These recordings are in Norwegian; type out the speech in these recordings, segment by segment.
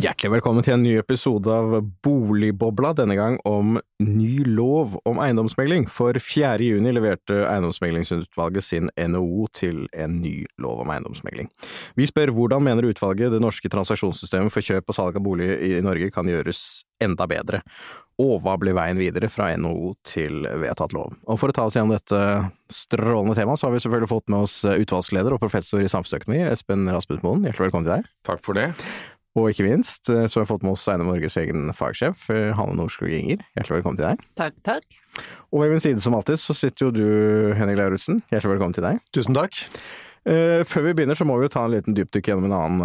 Hjertelig velkommen til en ny episode av Boligbobla, denne gang om ny lov om eiendomsmegling. For 4. juni leverte Eiendomsmeglingsutvalget sin NOO til en ny lov om eiendomsmegling. Vi spør hvordan mener utvalget det norske transaksjonssystemet for kjøp og salg av bolig i Norge kan gjøres enda bedre, og hva blir veien videre fra NOO til vedtatt lov? Og for å ta oss gjennom dette strålende temaet, så har vi selvfølgelig fått med oss utvalgsleder og professor i samfunnsøkonomi, Espen Rasmusmoen. Hjertelig velkommen til deg. Takk for det. Og ikke minst så har vi fått med oss Einar Morges egen fagsjef, Hanne Nordskog Inger. Hjertelig velkommen til deg. Takk, takk. Og ved min side som alltid så sitter jo du, Henning Lauritzen. Hjertelig velkommen til deg. Tusen takk. Uh, før vi begynner så må vi jo ta en liten dypdykk gjennom en annen,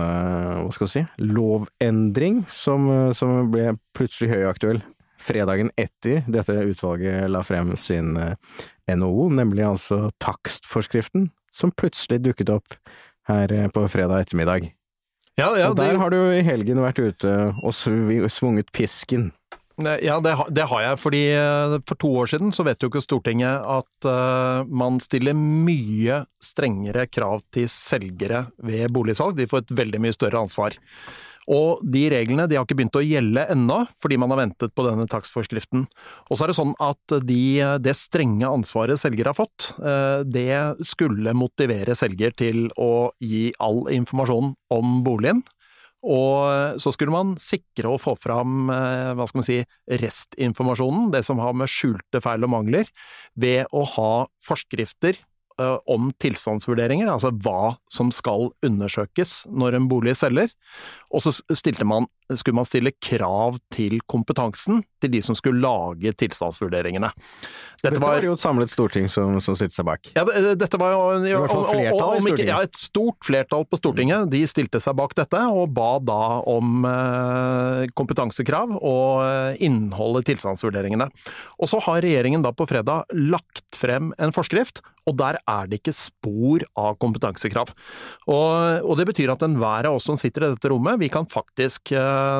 hva skal vi si, lovendring som, som ble plutselig høyaktuell fredagen etter dette utvalget la frem sin NHO, nemlig altså takstforskriften, som plutselig dukket opp her på fredag ettermiddag. Ja, ja, og der det, har du i helgen vært ute og svunget pisken. Ja, det, det, har jeg. fordi For to år siden så vet jo ikke Stortinget at uh, man stiller mye strengere krav til selgere ved boligsalg. De får et veldig mye større ansvar. Og de reglene de har ikke begynt å gjelde ennå, fordi man har ventet på denne takstforskriften. Og så er det sånn at de, det strenge ansvaret selger har fått, det skulle motivere selger til å gi all informasjon om boligen. Og så skulle man sikre å få fram hva skal man si, restinformasjonen, det som har med skjulte feil og mangler, ved å ha forskrifter om tilstandsvurderinger, altså hva som skal undersøkes når en bolig selger. Og så man, skulle man stille krav til kompetansen til de som skulle lage tilstandsvurderingene. Dette, var, var, jo et samlet storting som, som stilte seg bak. Ja, det, dette var jo I hvert fall flertall i Stortinget. Ja, et stort flertall på Stortinget. De stilte seg bak dette, og ba da om eh, kompetansekrav og innholdet i tilstandsvurderingene. Og så har regjeringen da på fredag lagt frem en forskrift, og der er det ikke spor av kompetansekrav. Og, og det betyr at enhver av oss som sitter i dette rommet, vi kan faktisk,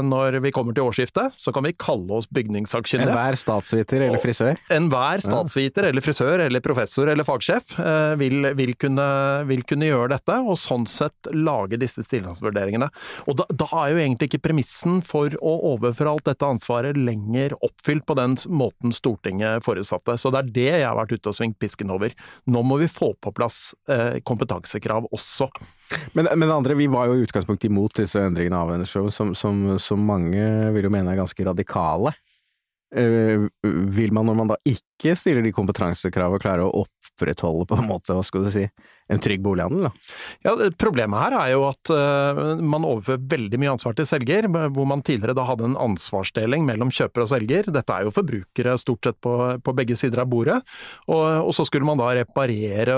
når vi kommer til årsskiftet, så kan vi kalle oss bygningssakkyndige. Enhver statsviter eller frisør? Enhver statsviter eller frisør eller professor eller fagsjef vil, vil, kunne, vil, kunne, gjøre dette, og sånn sett lage disse tilstandsvurderingene. Og da, da, er jo egentlig ikke premissen for å overføre alt dette ansvaret lenger oppfylt på den måten Stortinget forutsatte. Så det er det jeg har vært ute og svingt pisken over. Nå må vi få på plass eh, kompetansekrav også. Men, men andre, vi var jo i utgangspunktet imot disse endringene av NSO, som, som, som mange vil jo mene er ganske radikale. Uh, vil man, når man da ikke stiller de kompetansekravene, klare å opprettholde på en måte, hva skal du si, en trygg bolighandel? da? Ja, Problemet her er jo at uh, man overfører veldig mye ansvar til selger, hvor man tidligere da hadde en ansvarsdeling mellom kjøper og selger. Dette er jo forbrukere stort sett på, på begge sider av bordet. Og, og, så skulle man da reparere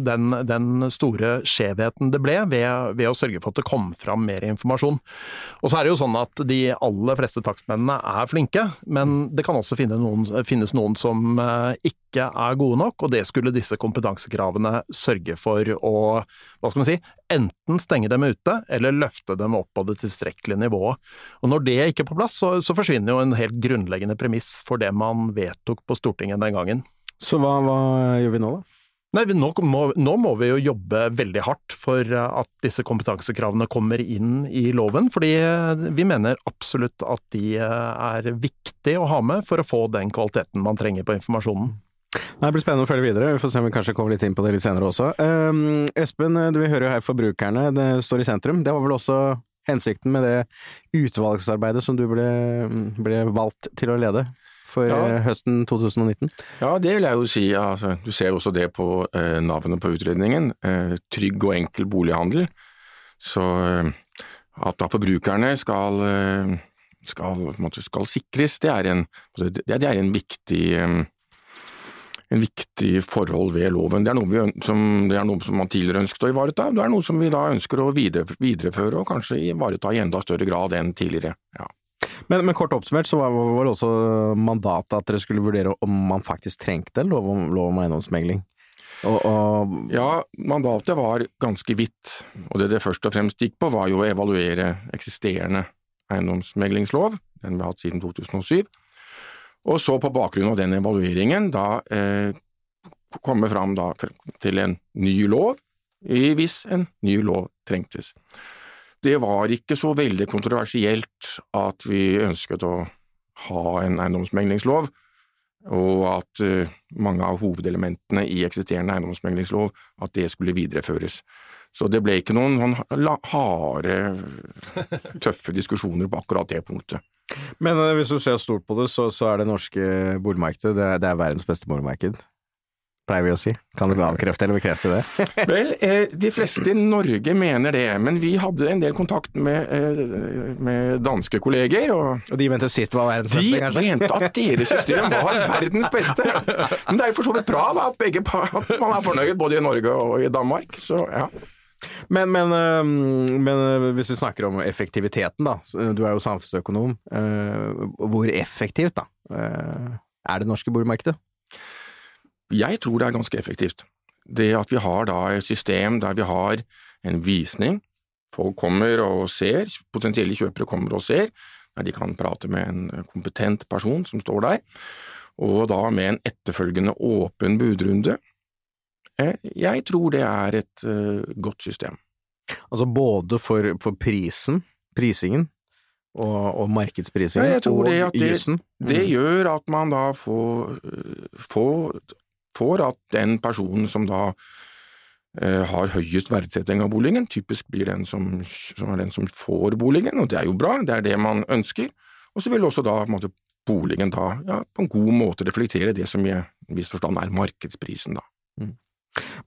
den, den store skjevheten det ble, ved, ved, å sørge for at det kom fram mer informasjon. Og så er det jo sånn at de aller fleste takstmennene er flinke, men det kan også finne noen, finnes noen som ikke er gode nok, og det skulle disse kompetansekravene sørge for å hva skal man si, enten stenge dem ute, eller løfte dem opp på det tilstrekkelige nivået. Og Når det ikke er på plass, så, så forsvinner jo en helt grunnleggende premiss for det man vedtok på Stortinget den gangen. Så hva, hva gjør vi nå, da? Nei, nå må, nå må, vi jo jobbe veldig hardt for at disse kompetansekravene kommer inn i loven, fordi vi mener absolutt at de er viktige å ha med for å få den kvaliteten man trenger på informasjonen. Det blir spennende å følge videre, vi får se om vi kanskje kommer litt inn på det litt senere også. Um, Espen, du hører jo her forbrukerne, det står i sentrum. Det var vel også hensikten med det utvalgsarbeidet som du ble, ble valgt til å lede? For ja. høsten 2019? Ja, det vil jeg jo si. Altså, du ser også det på eh, navnet på utredningen. Eh, trygg og enkel bolighandel. Så eh, at da forbrukerne skal, eh, skal, måte, skal, sikres, det er en, det, det er en viktig eh, en viktig forhold ved loven. Det er, noe vi, som, det er noe som man tidligere ønsket å ivareta, det er noe som vi da ønsker å videreføre og kanskje ivareta i enda større grad enn tidligere. Ja. Men, men, kort oppsummert så var, var det også mandatet at dere skulle vurdere om man faktisk trengte en lov om, lov om eiendomsmegling? Og, og... Ja, mandatet var ganske vidt, og det det først og fremst gikk på var jo å evaluere eksisterende eiendomsmeglingslov, den vi har hatt siden 2007, Og så på bakgrunn av den evalueringen da eh, komme fram da til en ny lov, hvis en ny lov trengtes. Det var ikke så veldig kontroversielt at vi ønsket å ha en eiendomsmeglingslov, og at uh, mange av hovedelementene i eksisterende eiendomsmeglingslov at det skulle videreføres. Så det ble ikke noen sånn harde, tøffe diskusjoner på akkurat det punktet. Men uh, hvis du ser stort på det, så, så er det norske boligmarkedet det, det er verdens beste boligmarked? Pleier vi å si. Kan du avkrefte eller bekrefte det? Vel, eh, de fleste i Norge mener det, men vi hadde en del kontakt med, eh, med danske kolleger. Og, og, de mente sitt var verdens beste, de kanskje? Mente at deres system var verdens beste. Men det er jo for så vidt bra da, at, begge, at man er fornøyd både i Norge og i Danmark. Så ja. Men, men, men, hvis vi snakker om effektiviteten, da. Du er jo samfunnsøkonom. Hvor effektivt da er det norske boligmarkedet? Jeg tror det er ganske effektivt. Det at vi har da et system der vi har en visning, folk kommer og ser, potensielle kjøpere kommer og ser, der de kan prate med en kompetent person som står der, og da med en etterfølgende åpen budrunde. Eh, jeg tror det er et uh, godt system. Altså både for, for prisen, prisingen, og, og markedsprisingen, ja, og jussen? Det, det, mm. gjør at man da får, får får at den personen som da eh, har høyest verdsetting av boligen, typisk blir den som, som, er den som får boligen, og det er jo bra, det er det man ønsker. Og så vil også da måte, boligen da ja, på en god måte reflektere det som i en viss forstand er markedsprisen, da. Mm.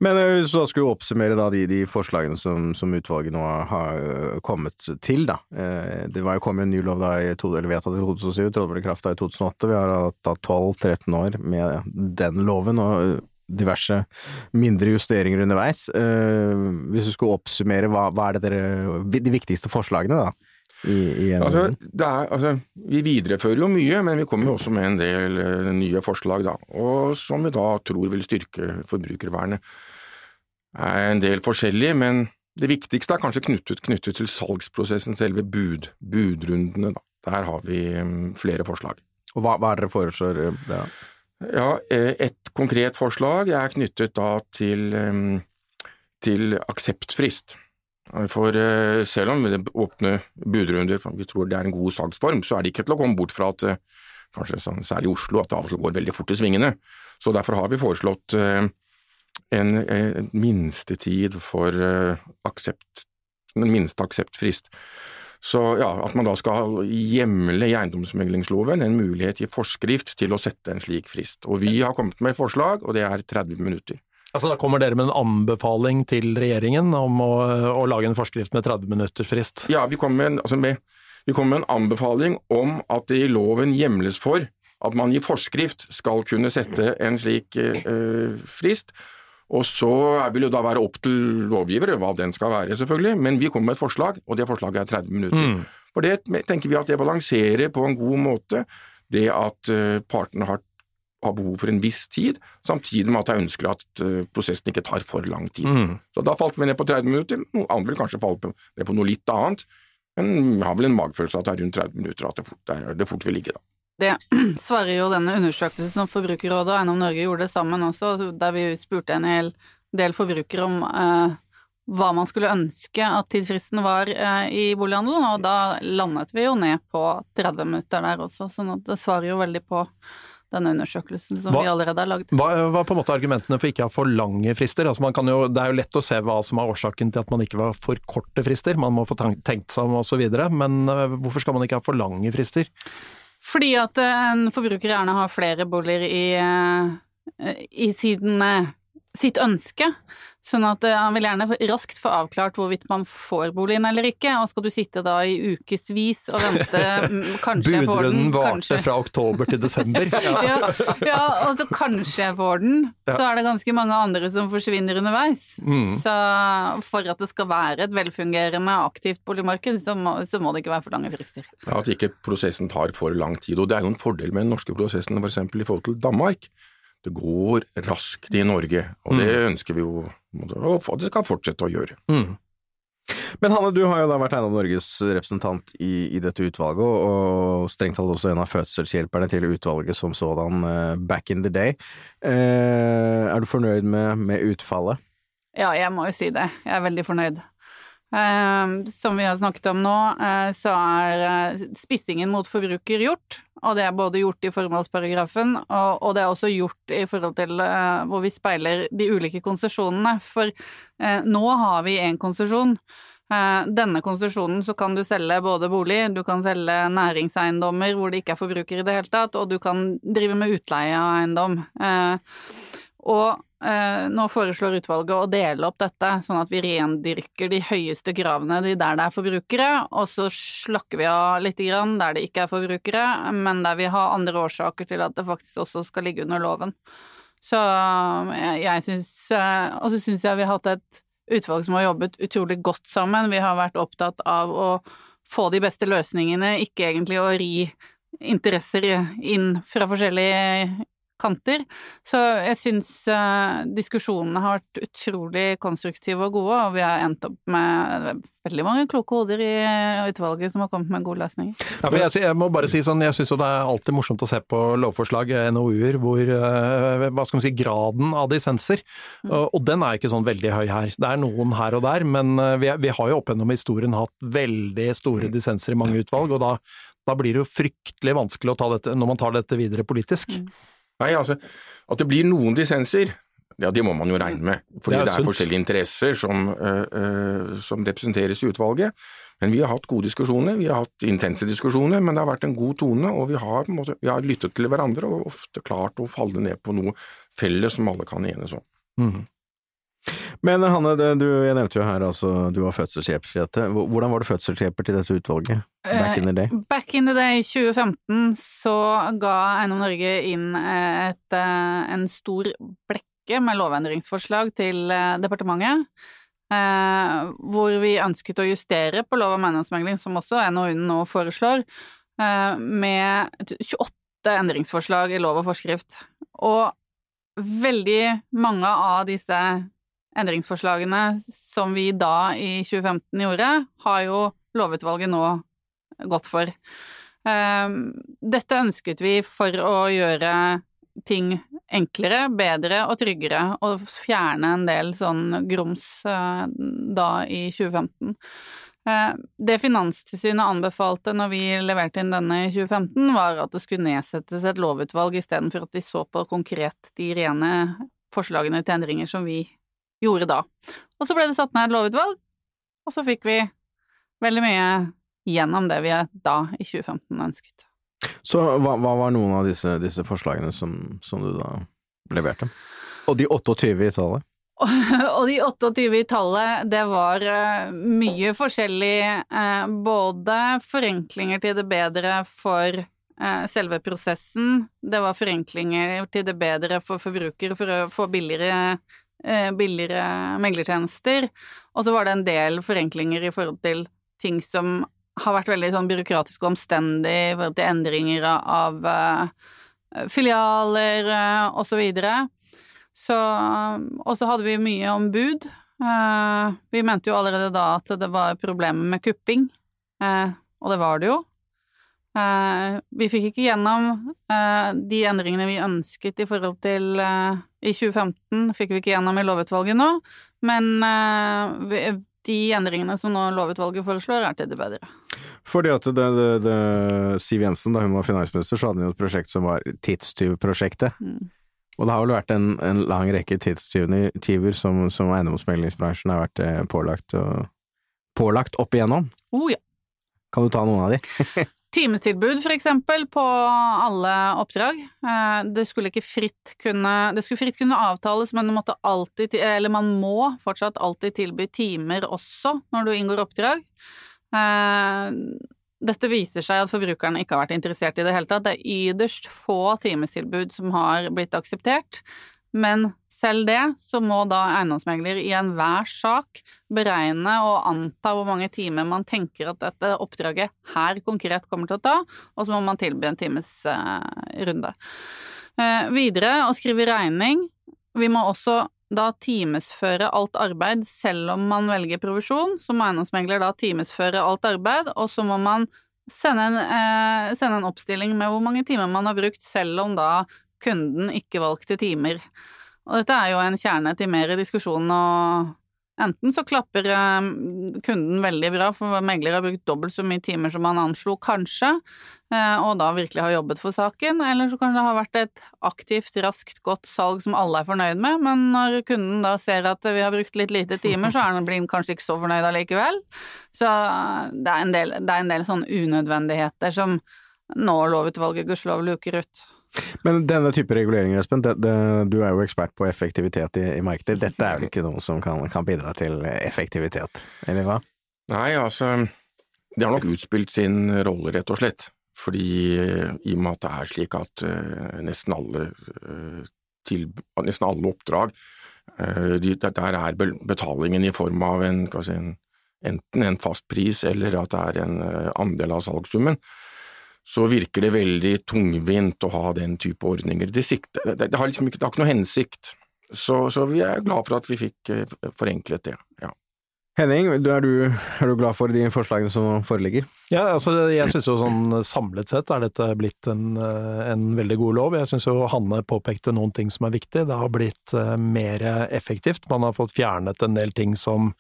Men eh, hvis du da skulle oppsummere da de, de forslagene som, som, utvalget nå har eh, kommet til, da. Eh, det var jo kommet en ny lov da i eller vedtatt i 2007, trådte vel i kraft da i 2008. Vi har hatt 12-13 år med den loven og diverse mindre justeringer underveis. Hvis du skulle oppsummere, hva, hva er det dere, de viktigste forslagene da? I, i altså, er, altså, vi viderefører jo mye, men vi kommer jo også med en del uh, nye forslag, da. Og som vi da tror vil styrke forbrukervernet. Er en del forskjellige, men det viktigste er kanskje knyttet, knyttet til salgsprosessen, selve bud, budrundene. Da. Der har vi um, flere forslag. Og hva, hva er dere foreslår? Eh, ja. ja, eh, et konkret forslag er knyttet da til, um, til akseptfrist. For eh, selv om det åpne budrunder, vi tror det er en god salgsform, så er det ikke til å komme bort fra at eh, kanskje sånn, særlig i Oslo, at det av og til går veldig fort i svingene. Så derfor har vi foreslått eh, en, en minstetid for aksept, den minste akseptfrist. Så ja, At man da skal hjemle i eiendomsmeglingsloven en mulighet i forskrift til å sette en slik frist. Og Vi har kommet med et forslag, og det er 30 minutter. Altså Da kommer dere med en anbefaling til regjeringen om å, å lage en forskrift med 30 minutters frist? Ja, vi kommer, med, altså med, vi kommer, med, en anbefaling om at det i loven hjemles for at man i forskrift skal kunne sette en slik eh, frist. Og så vil det da være opp til lovgivere hva den skal være, selvfølgelig, men vi kommer med et forslag, og det forslaget er 30 minutter. Mm. For det tenker vi at det balanserer på en god måte det at uh, partene har har behov for en viss tid, samtidig med at det er ønskelig at uh, prosessen ikke tar for lang tid. Mm. Så da falt vi ned på 30 minutter, noen andre vil kanskje falle ned på noe litt annet, men vi har vel en magefølelse at det er rundt 30 minutter at det fort, det, det fort vil ligge, da. Det svarer jo denne undersøkelsen som Forbrukerrådet og Eiendom Norge gjorde sammen også, der vi spurte en hel del forbrukere om eh, hva man skulle ønske at tidsfristen var eh, i bolighandelen, og da landet vi jo ned på 30 minutter der også, sånn at det svarer jo veldig på denne undersøkelsen som hva, vi allerede har lagd. Hva var på en måte argumentene for ikke å ha for lange frister? Altså jo, det er jo lett å se hva som er årsaken til at man ikke vil ha for korte frister, man må få tenkt seg om osv., men eh, hvorfor skal man ikke ha for lange frister? Fordi at eh, en forbruker gjerne har flere boliger i, eh, i siden, sitt ønske. Sånn at uh, han vil gjerne raskt få avklart hvorvidt man får boligen eller ikke, og skal du sitte da i ukevis og vente, kanskje jeg får den Budrunden varte fra oktober til desember. ja, ja, og så kanskje jeg får den, ja. så er det ganske mange andre som forsvinner underveis. Mm. Så for at det skal være et velfungerende, aktivt boligmarked, så må, så må det ikke være for lange frister. Ja, At ikke prosessen tar for lang tid. Og det er jo en fordel med den norske prosessen f.eks. i forhold til Danmark det går raskt i Norge, og det mm. ønsker vi jo og det skal fortsette å gjøre. Mm. Men Hanne, du har jo da vært Eiendom Norges representant i, i dette utvalget, og, strengt tatt også en av fødselshjelperne til utvalget som sådan uh, back in the day. Uh, er du fornøyd med, med, utfallet? Ja, jeg må jo si det. Jeg er veldig fornøyd. Uh, som vi har snakket om nå, så er spissingen mot forbruker gjort. Og det er både gjort i formålsparagrafen, og, og, det er også gjort i forhold til uh, hvor vi speiler de ulike konsesjonene. For uh, nå har vi én konsesjon. Uh, denne konsesjonen så kan du selge både bolig, du kan selge næringseiendommer hvor det ikke er forbruker i det hele tatt, og du kan drive med utleie av eiendom. Og Eh, nå foreslår utvalget å dele opp dette, sånn at vi rendyrker de høyeste kravene de der det er forbrukere, og så slakker vi av litt grann der det ikke er forbrukere, men der vi har andre årsaker til at det faktisk også skal ligge under loven. Så jeg, jeg syns eh, Og så syns jeg vi har hatt et utvalg som har jobbet utrolig godt sammen. Vi har vært opptatt av å få de beste løsningene, ikke egentlig å ri interesser inn fra forskjellige kanter. Så jeg syns uh, diskusjonene har vært utrolig konstruktive og gode, og vi har endt opp med veldig mange kloke hoder i utvalget som har kommet med gode løsninger. Ja, jeg, jeg, må bare si sånn, jeg syns jo det er alltid morsomt å se på lovforslag, eh, NOU-er, hvor uh, hva skal man si, graden av dissenser, mm. og, og, den er ikke sånn veldig høy her. Det er noen her og der, men uh, vi, vi, har jo opp gjennom historien hatt veldig store dissenser i mange utvalg, og da, da blir det jo fryktelig vanskelig ta dette, når man tar dette videre politisk. Mm. Nei, altså, at det blir noen dissenser, ja, det må man jo regne med. Fordi det er, det er forskjellige interesser som, uh, uh, som, representeres i utvalget. Men vi har hatt gode diskusjoner, vi har hatt intense diskusjoner, men det har vært en god tone, og vi har, måte, vi har lyttet til hverandre og ofte klart å falle ned på noe felles som alle kan enes om. Mm. Men Hanne, det, du, jeg nevnte jo her altså, du var fødselshjelper. Hvordan var det fødselshjelper til dette utvalget? Back in the day? Uh, back in the day, 2015, så ga Eiendom Norge inn et, eh, en stor blekke med lovendringsforslag til eh, departementet. Hvor vi ønsket å justere på lov om eiendomsmegling, som også NOU-en nå foreslår, med 28 endringsforslag i lov og forskrift. Og veldig mange av disse endringsforslagene som vi da i 2015 gjorde, har jo lovutvalget nå gått for. Ehm, dette ønsket vi for å gjøre ting enklere, bedre og tryggere, og fjerne en del sånn grums eh, da i 2015. Eh, det Finanstilsynet anbefalte når vi leverte inn denne i 2015, var at det skulle nedsettes et lovutvalg istedenfor at de så på konkret de rene forslagene til endringer som vi gjorde da. Og så ble det satt ned et lovutvalg, og så fikk vi veldig mye gjennom det vi da, i 2015, ønsket. Så hva, hva var noen av disse, disse forslagene som, som, du da leverte? Og de 28 i tallet? og de 28 i tallet, det var eh, mye forskjellig. Eh, både forenklinger til det bedre for eh, selve prosessen, det var forenklinger til det bedre for forbrukere for å få billigere billigere meglertjenester. Og så var det en del forenklinger i forhold til ting som har vært veldig sånn byråkratisk og omstendig i forhold til endringer av uh, filialer uh, og så videre. Så Og så hadde vi mye om bud. Vi mente jo allerede da at det var problemer med kupping, og det var det jo. Uh, vi fikk ikke gjennom uh, de endringene vi ønsket i forhold til uh, I 2015 fikk vi ikke gjennom i lovutvalget nå, men de endringene som nå lovutvalget foreslår, er til det bedre. Fordi at det, det, det, Siv Jensen, da hun var finansminister, så hadde hun jo et prosjekt som var tidstyvprosjektet. Mm. Og det har vel vært en, en lang rekke tidstyver som, som eiendomsmeglingsbransjen har vært pålagt, og, pålagt opp igjennom. Oh, ja. Kan du ta noen av de? Timetilbud, for eksempel, på alle oppdrag. Eh, det skulle ikke fritt kunne Det skulle fritt kunne avtales, men alltid man må fortsatt alltid tilby timer også når du inngår oppdrag. Eh, dette viser seg at forbrukerne ikke har vært interessert i det hele tatt. Det er ytterst få timestilbud som har blitt akseptert, men selv det, så må da eiendomsmegler i enhver sak beregne og anta hvor mange timer man tenker at dette oppdraget her konkret kommer til å ta, og så må man tilby en times eh, runde. Eh, videre å skrive regning. Vi må også da timesføre alt arbeid selv om man velger provisjon. Så må eiendomsmegler da timesføre alt arbeid, og så må man sende en, eh, sende en oppstilling med hvor mange timer man har brukt, selv om da kunden ikke valgte timer. Og dette er jo en kjerne til mer diskusjon og Enten så klapper eh, kunden veldig bra, for megler har brukt dobbelt så mye timer som han anslo, kanskje, eh, og da virkelig har jobbet for saken, eller så kan det ha vært et aktivt, raskt, godt salg som alle er fornøyd med, men når kunden da ser at vi har brukt litt lite timer, så blir han kanskje ikke så fornøyd allikevel. Så eh, det er en del, det er en del sånne unødvendigheter som nå lovutvalget gudskjelov luker ut. Men denne type reguleringer, Espen, det, det, du er jo ekspert på effektivitet i, i markeder. Dette er vel ikke noe som kan, kan, bidra til effektivitet, eller hva? Nei, altså det har nok utspilt sin rolle, rett og slett. Fordi i og med at det er slik at uh, nesten, alle, uh, til, nesten alle oppdrag uh, de, Der er betalingen i form av en, si, en, enten en fast pris eller at det er en andel av salgssummen så virker det veldig tungvint å ha den type ordninger. Det, sikte, det, det har liksom ikke, det har ikke noe hensikt. Så, så, vi er glad for at vi fikk eh, forenklet det. ja. Henning, er du, er du, glad for de forslagene som foreligger? Ja, altså jeg synes jo sånn samlet sett er dette blitt en, eh, en veldig god lov. Jeg synes jo Hanne påpekte noen ting som er viktig. Det har blitt uh, mer effektivt. Man har fått fjernet en del ting som,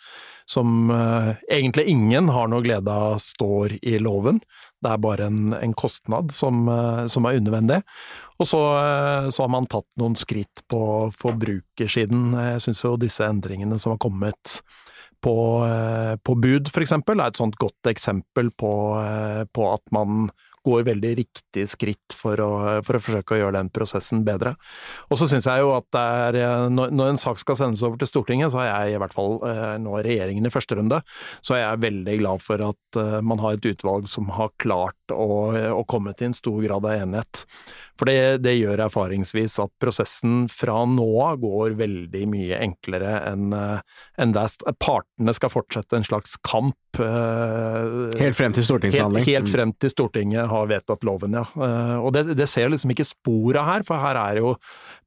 som uh, egentlig ingen har noe glede av står i loven. Det er bare en, en kostnad som, uh, som, er unødvendig. Og så, så, har man tatt noen skritt på forbrukersiden. Jeg synes jo disse endringene som har kommet på, eh, på bud, eksempel, er et sånt godt eksempel på, eh, på at man går veldig riktig skritt for å, for å, forsøke å gjøre den prosessen bedre. Og så syns jeg jo at er, eh, når en sak skal sendes over til Stortinget, så er jeg i hvert fall nå regjeringen i første runde, så er jeg veldig glad for at man har et utvalg som har klart å, å komme til en stor grad av enighet. For det, det, gjør erfaringsvis at prosessen fra nå av går veldig mye enklere enn en der partene skal fortsette en slags kamp. Eh, helt frem til stortingsbehandling? Helt, helt, frem til Stortinget har vedtatt loven, ja. Eh, og det, det ser liksom ikke spor av her, for her er jo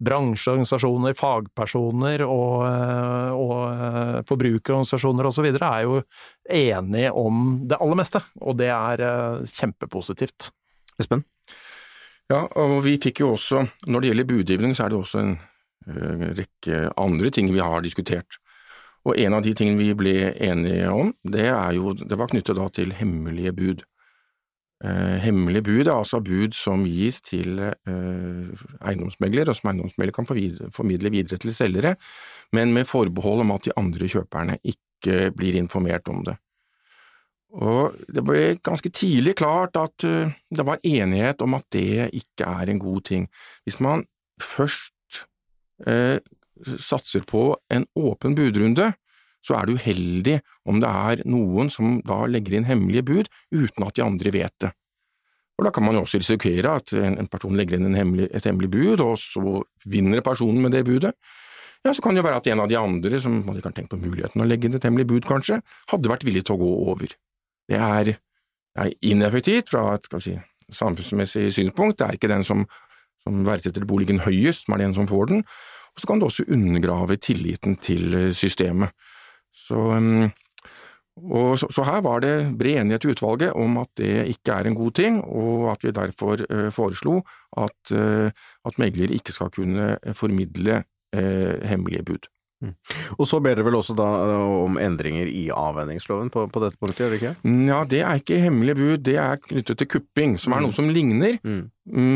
bransjeorganisasjoner, fagpersoner og, eh, og forbrukerorganisasjoner osv. er jo enige om det aller meste, og det er kjempepositivt. Espen? Ja, og vi fikk jo også, når det gjelder budgivning, så er det også en uh, rekke andre ting vi har diskutert. Og en av de tingene vi ble enige om, det, jo, det var knyttet da til hemmelige bud. Eh, hemmelige bud er altså bud som gis til eh, eiendomsmegler, og som eiendomsmegler kan formidle videre til selgere, men med forbehold om at de andre kjøperne ikke blir informert om det. Og det ble ganske tidlig klart at uh, det var enighet om at det ikke er en god ting. Hvis man først eh, satser på en åpen budrunde, så er det uheldig om det er noen som da legger inn hemmelige bud uten at de andre vet det. Og Da kan man jo også risikere at en person legger inn hemmelig, et hemmelig bud, og så vinner personen med det budet. Ja, så kan det jo være at en av de andre, som hadde ikke tenkt på muligheten å legge inn et hemmelig bud, kanskje, hadde vært villig til å gå over. Det er, er ineffektivt fra et si, samfunnsmessig synspunkt. Det er ikke den som, som verdsetter boligen høyest, som er den som får den. Og så kan det også undergrave tilliten til systemet. Så, um, så, så, her var det bred enighet i utvalget om at det ikke er en god ting, og at vi derfor uh, foreslo at, uh, at megler ikke skal kunne formidle uh, hemmelige bud. Mm. Og så ber dere vel også da eh, om endringer i avvenningsloven på, på, dette punktet, gjør dere ikke? Ja, det er ikke hemmelig bud, det er knyttet til kupping, som er noe mm. som ligner, mm.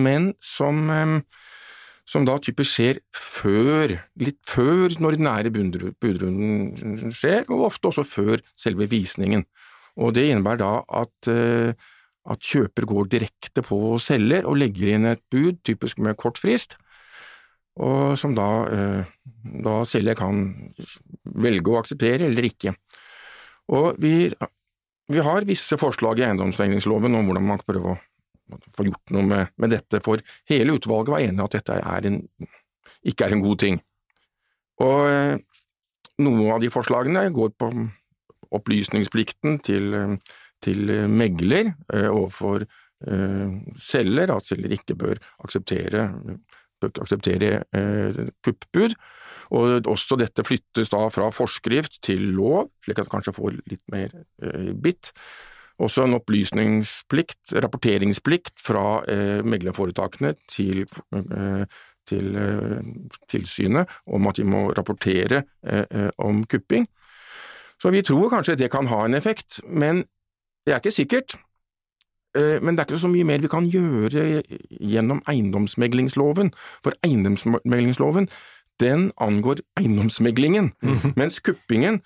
men som, som da typisk skjer før, litt før den ordinære budrunden skjer, og ofte også før selve visningen. Og det innebærer da at, eh, at kjøper går direkte på selger og legger inn et bud, typisk med kort frist, og som da, eh, da selger kan velge å akseptere eller ikke. Og vi, vi har visse forslag i eiendomsmeglingsloven om hvordan man kan prøve å få gjort noe med, med, dette, for hele utvalget var enig i at dette er en, ikke er en god ting. Og eh, noen av de forslagene går på opplysningsplikten til, til megler eh, overfor selger, at selger ikke bør akseptere akseptere eh, kuppbud. Og også dette flyttes da fra forskrift til lov, slik at det kanskje får litt mer eh, bitt. Også en opplysningsplikt, rapporteringsplikt fra eh, meglerforetakene til, eh, til eh, tilsynet om at de må rapportere eh, eh, om kupping. Så vi tror kanskje det kan ha en effekt, men det er ikke sikkert. Eh, Men det er ikke så mye mer vi kan gjøre gjennom eiendomsmeglingsloven, for eiendomsmeglingsloven den angår eiendomsmeglingen, mens kuppingen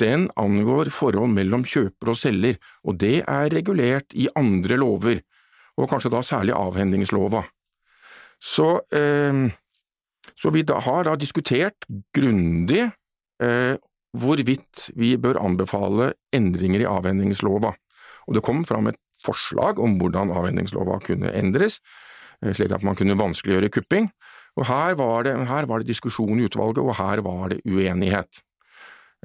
den angår forhold mellom kjøper og selger, og det er regulert i andre lover, og kanskje da særlig avhendingslova. Så, eh, så vi da har da diskutert grundig eh, hvorvidt vi bør anbefale endringer i avhendingslova, og det kom fram et forslag om hvordan avhendingslova kunne endres, eh, slik at man kunne vanskeliggjøre kupping, og her var det, her var det diskusjon i utvalget, og her var det uenighet.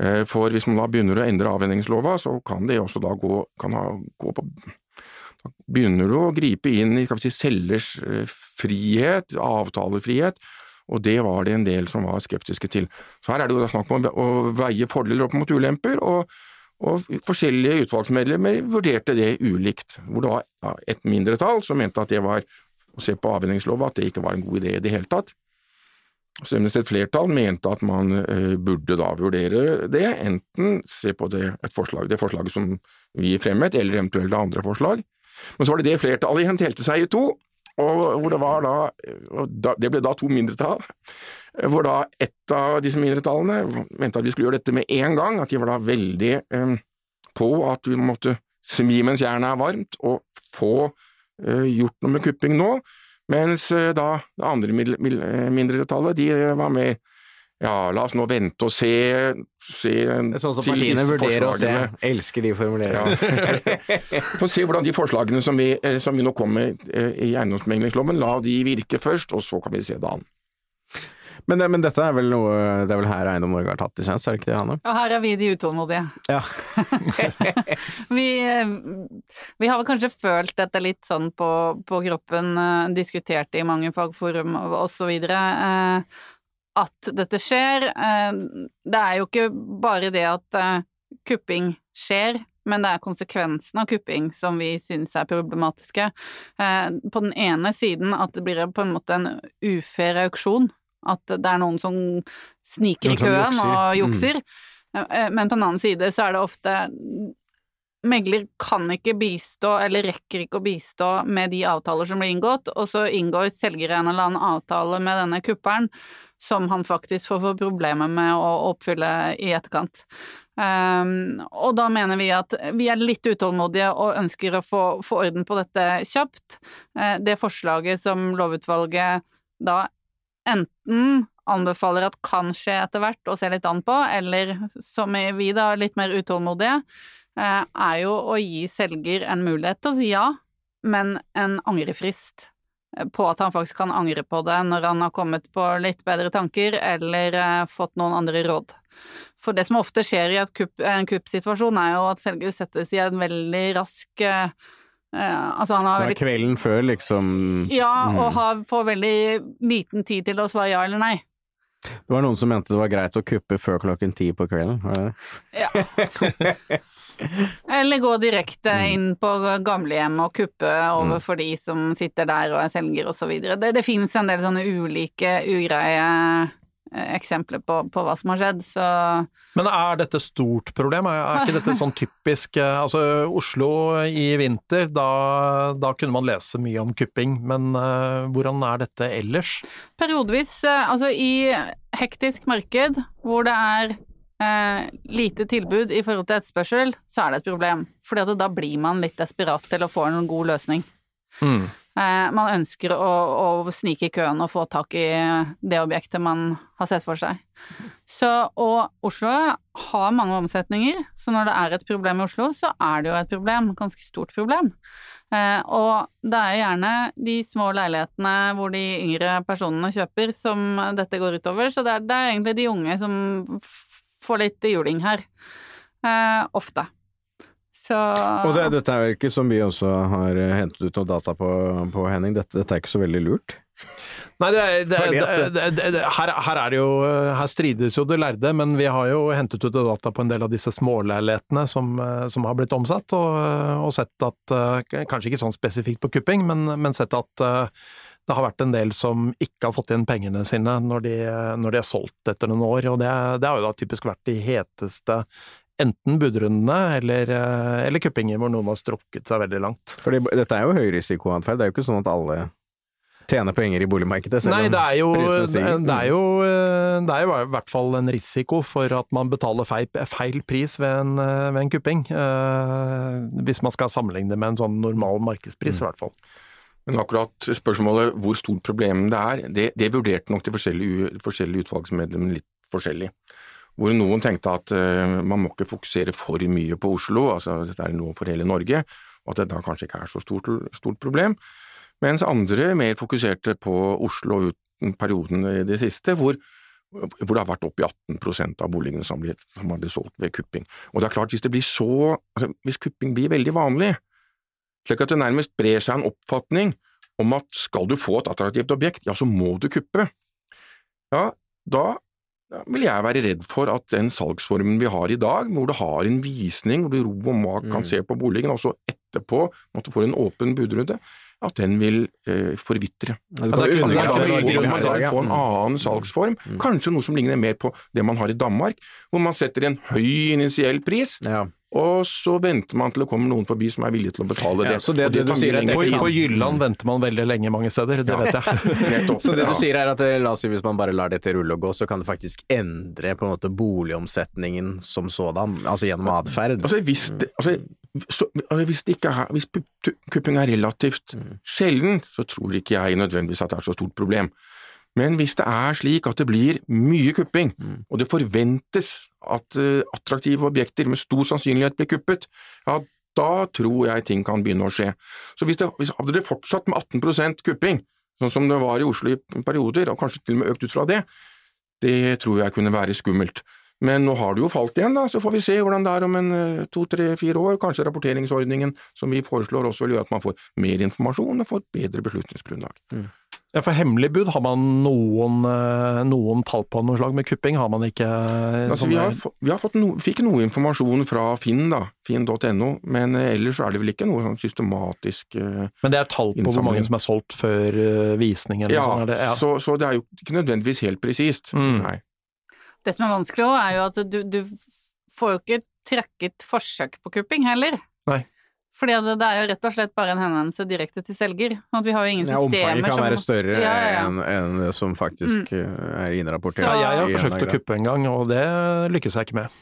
Eh, For hvis man da begynner å endre avhendingslova, så kan det også da gå, ha, gå på Da begynner du å gripe inn i skal vi si, selgers eh, frihet, avtalefrihet, og det var det en del som var skeptiske til. Så her er det jo da snakk om å veie fordeler opp mot ulemper, og, og forskjellige utvalgsmedlemmer vurderte det ulikt, hvor det var et mindretall som mente at det var å se på avhendingslova, at det ikke var en god idé i det hele tatt. Så et flertall mente at man eh, burde da vurdere det, enten se på det, et forslag, det forslaget som vi fremmet, eller eventuelt andre forslag. Men så var det det flertallet igjen delte seg i to, og hvor det var da Det ble da to mindretall, hvor da ett av disse mindretallene mente at vi skulle gjøre dette med en gang, at de var da veldig eh, på at vi måtte smi mens jernet er varmt, og få eh, gjort noe med kupping nå. Mens eh, da det andre mil- mil- mindretallet, de var med ja, la oss nå vente og se, se sånn som partiene vurderer å se. Elsker de formuleringene. Ja. Få se hvordan de forslagene som vi, som vi nå kommer med i eiendomsmeglingsloven, la de virke først, og så kan vi se det an. Men, men dette er vel noe Det er vel her Eiendom Norge har tatt dissens, er det ikke det, Hanne? Og her er vi de utålmodige. Ja. vi, eh, vi har vel kanskje følt dette litt sånn på, på kroppen, eh, diskutert det i mange fagforum osv. Eh, at dette skjer. Eh, det er jo ikke bare det at eh, kupping skjer, men det er konsekvensen av kupping som vi syns er problematiske. Eh, på den ene siden at det blir på en måte en ufair auksjon. At det er noen som sniker Noen i køen jukser. og jukser. Mm. Men på den annen side så er det ofte Megler kan ikke bistå, eller rekker ikke å bistå med de avtaler som blir inngått, og så inngår selger en eller annen avtale med denne kupperen som han faktisk får få problemer med å oppfylle i etterkant. Um, og da mener vi at vi er litt utålmodige og ønsker å få, få orden på dette kjapt. Uh, det forslaget som lovutvalget da enten anbefaler at kan skje etter hvert og se litt an på, eller som vi da litt mer utålmodige, eh, er jo å gi selger en mulighet til å si ja, men en angrefrist eh, på at han faktisk kan angre på det når han har kommet på litt bedre tanker eller eh, fått noen andre råd. For det som ofte skjer i kupp, en kuppsituasjon, er jo at selger settes i en veldig rask Altså, han har Det veldig kvelden før, liksom ja, Mm. og har, får veldig liten tid til å svare ja eller nei. Det var noen som mente det var greit å kuppe før klokken ti på kvelden. Var det det? Ja. Eller gå direkte Mm. inn på gamlehjem og kuppe overfor de som sitter der og er selger og så videre. Det, det finnes en del sånne ulike ugreie eh, eksempler på, på hva som har skjedd, så Men er dette stort problem? Er, er ikke dette sånn typisk eh, Altså, Oslo i vinter, da, da kunne man lese mye om kupping, men uh, hvordan er dette ellers? periodevis, eh, altså i hektisk marked hvor det er eh, lite tilbud i forhold til etterspørsel, så er det et problem. Fordi at da blir man litt desperat til å få en god løsning. Mm. Eh, man ønsker å, å snike i køen og få tak i det objektet man har sett for seg. Så, og Oslo har mange omsetninger, så når det er et problem i Oslo, så er det jo et problem, ganske stort problem. Eh, og det er gjerne de små leilighetene hvor de yngre personene kjøper som dette går utover, så det er, det er egentlig de unge som får litt juling her. Eh, ofte. Så Og det, dette er jo ikke som vi også har eh, hentet ut noe data på, på Henning, dette, dette er ikke så veldig lurt. Nei, det det, det, det, det, her, her er det jo Her strides jo det lærde, men vi har jo hentet ut data på en del av disse småleilighetene som, eh, som har blitt omsatt, og, og sett at eh, Kanskje ikke sånn spesifikt på kupping, men, men sett at eh, det har vært en del som ikke har fått igjen pengene sine når de, når de er solgt etter noen år, og det, det har jo da typisk vært de heteste enten budrundene eller, eh, eller kuppinger hvor noen har strukket seg veldig langt. Fordi dette er jo høyrisikoatferd, det er jo ikke sånn at alle tjener penger i boligmarkedet. selv Nei, det er, jo, det, er jo, eh, det er jo i hvert fall en risiko for at man betaler feil, feil pris ved en, eh, ved en kupping. Hvis man skal sammenligne det med en sånn normal markedspris, i hvert fall. Men akkurat spørsmålet hvor stort problemet det er, det, det vurderte nok de forskjellige, forskjellige utvalgsmedlemmene litt forskjellig. Hvor noen tenkte at uh, man må ikke fokusere for mye på Oslo, altså dette er noe for hele Norge, og at det da kanskje ikke er så stort, stort problem. Mens andre mer fokuserte på Oslo uten perioden i det siste, hvor, hvor det har vært opp i 18 av boligene som, blir, som har blitt solgt ved kupping. Og det er klart, hvis det blir så, altså, hvis kupping blir veldig vanlig, slik at det nærmest brer seg en oppfatning om at skal du få et attraktivt objekt, ja, så må du kuppe. Ja, da vil jeg være redd for at den salgsformen vi har i dag, hvor du har en visning, hvor du ro og mak kan Mm. se på boligen, og så etterpå at du får en åpen budrunde, at den vil eh, forvitre. Ja, Ja, kan kun- Man kan da man en Mm. annen salgsform, Mm. kanskje noe som ligner mer på det man har i Danmark, hvor man setter en høy initiell pris, Ja. Og så venter man til det kommer noen forbi som er villig til å betale Ja, det. så det- det, det du sier er På, på Jylland venter man veldig lenge mange steder, det Ja. vet jeg. Nettopp. Så det Ja. du sier er at eh, la oss si hvis man bare lar dette rulle og gå, så kan det faktisk endre på en måte boligomsetningen som sådan, altså gjennom atferd. Altså hvis det, altså, så, altså, hvis det ikke er, hvis kupping er relativt sjelden, så tror ikke jeg nødvendigvis at det er så stort problem. Men hvis det er slik at det blir mye kupping, og det forventes at uh, attraktive objekter med stor sannsynlighet blir kuppet, ja, da tror jeg ting kan begynne å skje. Så hvis det, hvis, hadde det fortsatt med 18% kupping, sånn som det var i Oslo i perioder, og kanskje til og med økt ut fra det, det tror jeg kunne være skummelt. Men nå har det jo falt igjen, da, så får vi se hvordan det er om en eh, to, tre, fire år. Kanskje rapporteringsordningen som vi foreslår også vil gjøre at man får mer informasjon og får et bedre beslutningsgrunnlag. Ja, for hemmelig bud, har man noen, eh, noen tall på noe slag med kupping? Har man ikke eh, Altså, vi har, vi har fått no, fikk noe informasjon fra Finn, da, finn.no, men eh, ellers så er det vel ikke noe sånn systematisk uh, Men det er tall på hvor mange som er solgt før eh, visning eller Ja? Er det, ja. Så, så det er jo ikke nødvendigvis helt presist. Mm. Nei. Det som er vanskelig òg, er jo at du, du får jo ikke trekket forsøk på kupping heller. Nei. Fordi det, det er jo rett og slett bare en henvendelse direkte til selger. At vi har jo ingen systemer som Ja, omfanget kan som være større Ja, ja, ja. enn en det som faktisk mm. er innrapportert. Så- ja, jeg har forsøkt å kuppe en gang, og det lykkes jeg ikke med.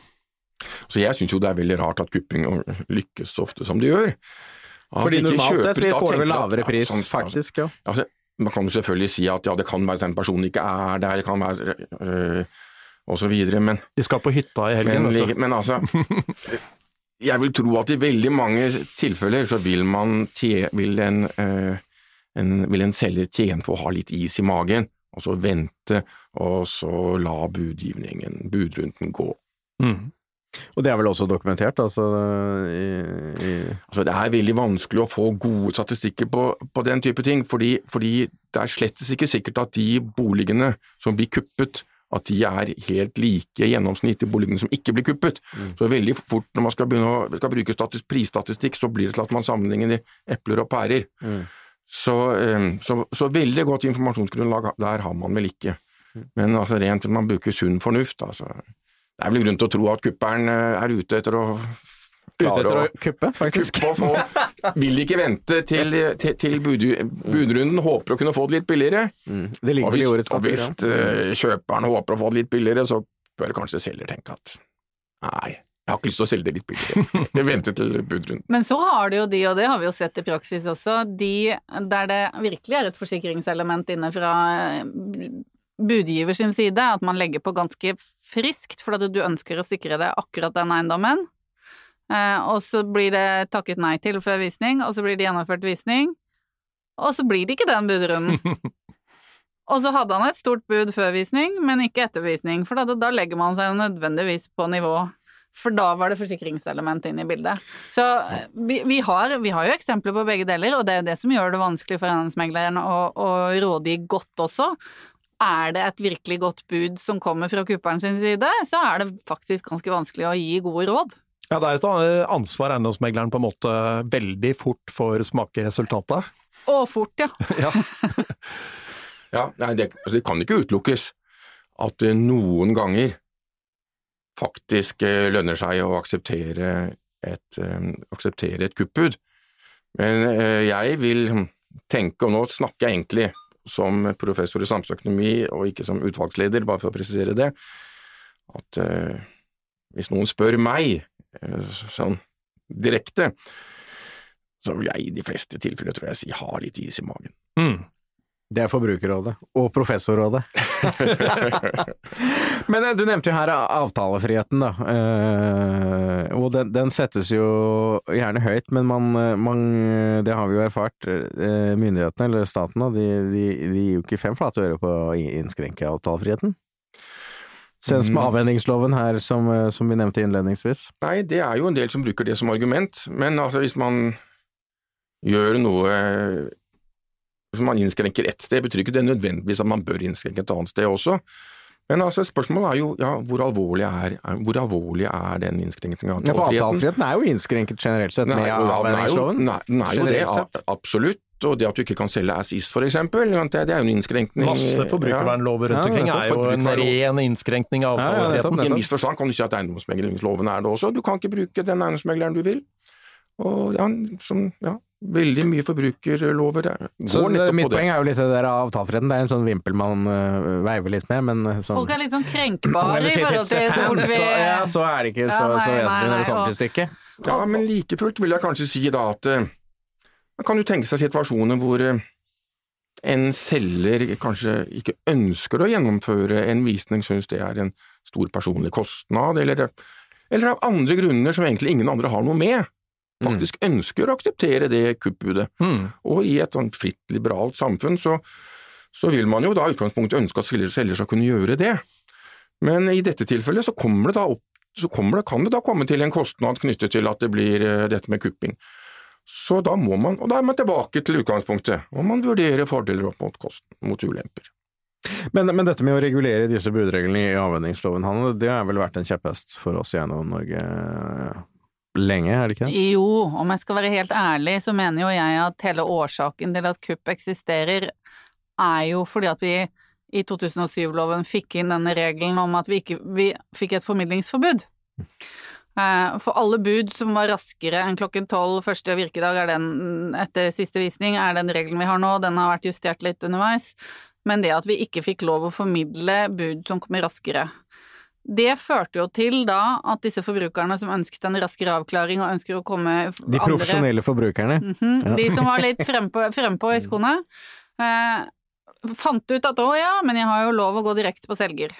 Så jeg syns jo det er veldig rart at kupping lykkes så ofte som det gjør. At Fordi normalt sett vi får vel lavere ja, pris, sånn- faktisk. ja. Altså, man kan jo selvfølgelig si at ja, det kan være at den personen ikke er der, det kan være øh, og så videre, men, De skal på hytta i helgen. men, vet du. men altså Jeg vil tro at i veldig mange tilfeller så vil man tje, vil, en, eh, en, vil en selger tjene på å ha litt is i magen, og så vente, og så la budgivningen, budrunden, gå. Mm. Og det er vel også dokumentert, altså i, i Altså, det er veldig vanskelig å få gode statistikker på, på den type ting, fordi, fordi det er slettes ikke sikkert at de boligene som blir kuppet, at de er helt like gjennomsnitt i boligene som ikke blir kuppet. Så veldig fort når man skal, begynne å, skal bruke statis, prisstatistikk, så blir det til at man sammenligner epler og pærer. Mm. Så, eh, så, så veldig godt informasjonsgrunnlag der har man vel ikke. Men altså rent man bruker sunn fornuft, altså. Det er vel grunn til å tro at kupperen eh, er ute etter å Ute etter å å kuppe, faktisk. kuppe få Vil ikke vente til, til, til bud, budrunden, håper å kunne få det litt billigere. Mm. Det ligger vel hvis, i årets og hvis ja. eh, kjøperen håper å få det litt billigere, så bør kanskje selger tenke at nei, jeg har ikke lyst til å selge det litt billigere. Jeg venter til budrunden. Men så har du jo de, og det har vi jo sett i praksis også, de der det virkelig er et forsikringselement inne fra eh, budgiver sin side, at man legger på ganske friskt, for at du ønsker å sikre deg akkurat den eiendommen. Eh, og så blir det takket nei til før visning, og så blir det gjennomført visning, og så blir det ikke den budrunden. Og så hadde han et stort bud før visning, men ikke etter visning, for da, da legger man seg jo nødvendigvis på nivå For da var det forsikringselement inn i bildet. Så vi, vi, har, vi har, jo eksempler på begge deler, og det er jo det som gjør det vanskelig for eiendomsmegleren å, å rådgi godt også. Er det et virkelig godt bud som kommer fra kupperen sin side, så er det faktisk ganske vanskelig å gi gode råd. Ja, det er et ansvar eiendomsmegleren på en måte veldig fort får smake resultatet. Og fort, ja. ja. ja nei, det, altså, det, kan ikke utelukkes at det noen ganger faktisk eh, lønner seg å akseptere et, um, akseptere et kuppbud. Men uh, jeg vil tenke, og nå snakker jeg egentlig som professor i samfunnsøkonomi og ikke som utvalgsleder, bare for å presisere det, at hvis noen spør meg sånn direkte, så vil jeg i de fleste tilfeller tror jeg si ha litt is i magen. Mm. Det er Forbrukerrådet. Og Professorrådet. Men eh, du nevnte jo her avtalefriheten, da. Eh, og den, den, settes jo gjerne høyt, men man, man, Det har vi jo erfart. Eh, myndighetene, eller staten, da, de, de, de gir jo ikke fem flate øre på å innskrenke avtalefriheten. Senest med mm. avhendingsloven her, som, som, vi nevnte innledningsvis. Nei, det er jo en del som bruker det som argument, men altså hvis man gjør noe hvis man innskrenker ett sted, betyr ikke det nødvendigvis at man bør innskrenke et annet sted også. Men altså, spørsmålet er jo ja, hvor, alvorlig er, hvor alvorlig er den innskrenkningen av avtalefriheten? Ja, for avtalefriheten er jo innskrenket generelt sett med avhendingsloven? Nei, den er jo det, absolutt. Og det at du ikke kan selge as is, for eksempel, det er jo en innskrenkning. Masse forbrukervernlover rundt omkring er jo en ren innskrenkning av avtalefriheten. I en viss forstand kan du si at eiendomsmeglingsloven er det også. Du kan ikke bruke den eiendomsmegleren du vil. Og ja, som, ja, veldig mye forbrukerlover Så Mitt poeng er jo litt det der avtalefreden. Det er en sånn vimpel man uh, veiver litt med, men sånn Folk er litt sånn krenkbare i forhold til fans, så, ja, så er det ikke så, ja, så vesentlig når det kommer til stykket. Ja, men like fullt vil jeg kanskje si da at uh, man kan jo tenke seg situasjoner hvor en selger kanskje ikke ønsker å gjennomføre en visning, syns det er en stor personlig kostnad, eller, eller av andre grunner som egentlig ingen andre har noe med faktisk mm. ønsker å akseptere det kuppbudet. Mm. Og i et sånt fritt, liberalt samfunn så, så, vil man jo da i utgangspunktet ønske at selger, skal kunne gjøre det. Men i dette tilfellet så kommer det da opp så det, kan det da komme til en kostnad knyttet til at det blir uh, dette med kupping. Så da må man, og da er man tilbake til utgangspunktet, og man vurderer fordeler opp mot, kost, mot ulemper. Men, men, dette med å regulere disse budreglene i avvenningsloven, det har vel vært en kjepphest for oss gjennom Norge lenge, er det ikke det? Jo, om jeg skal være helt ærlig, så mener jo jeg at hele årsaken til at kupp eksisterer, er jo fordi at vi i 2007-loven fikk inn denne regelen om at vi ikke vi fikk et formidlingsforbud. Eh, for alle bud som var raskere enn klokken tolv første virkedag er den, etter siste visning, er den regelen vi har nå. Den har vært justert litt underveis. Men det at vi ikke fikk lov å formidle bud som kommer raskere, det førte jo til da at disse forbrukerne som ønsket en raskere avklaring og ønsker å komme De profesjonelle andre, forbrukerne? Mm -hmm, ja. De som var litt frempå, frem i skoene. Eh, fant ut at å ja, men jeg har jo lov å gå direkte på selger.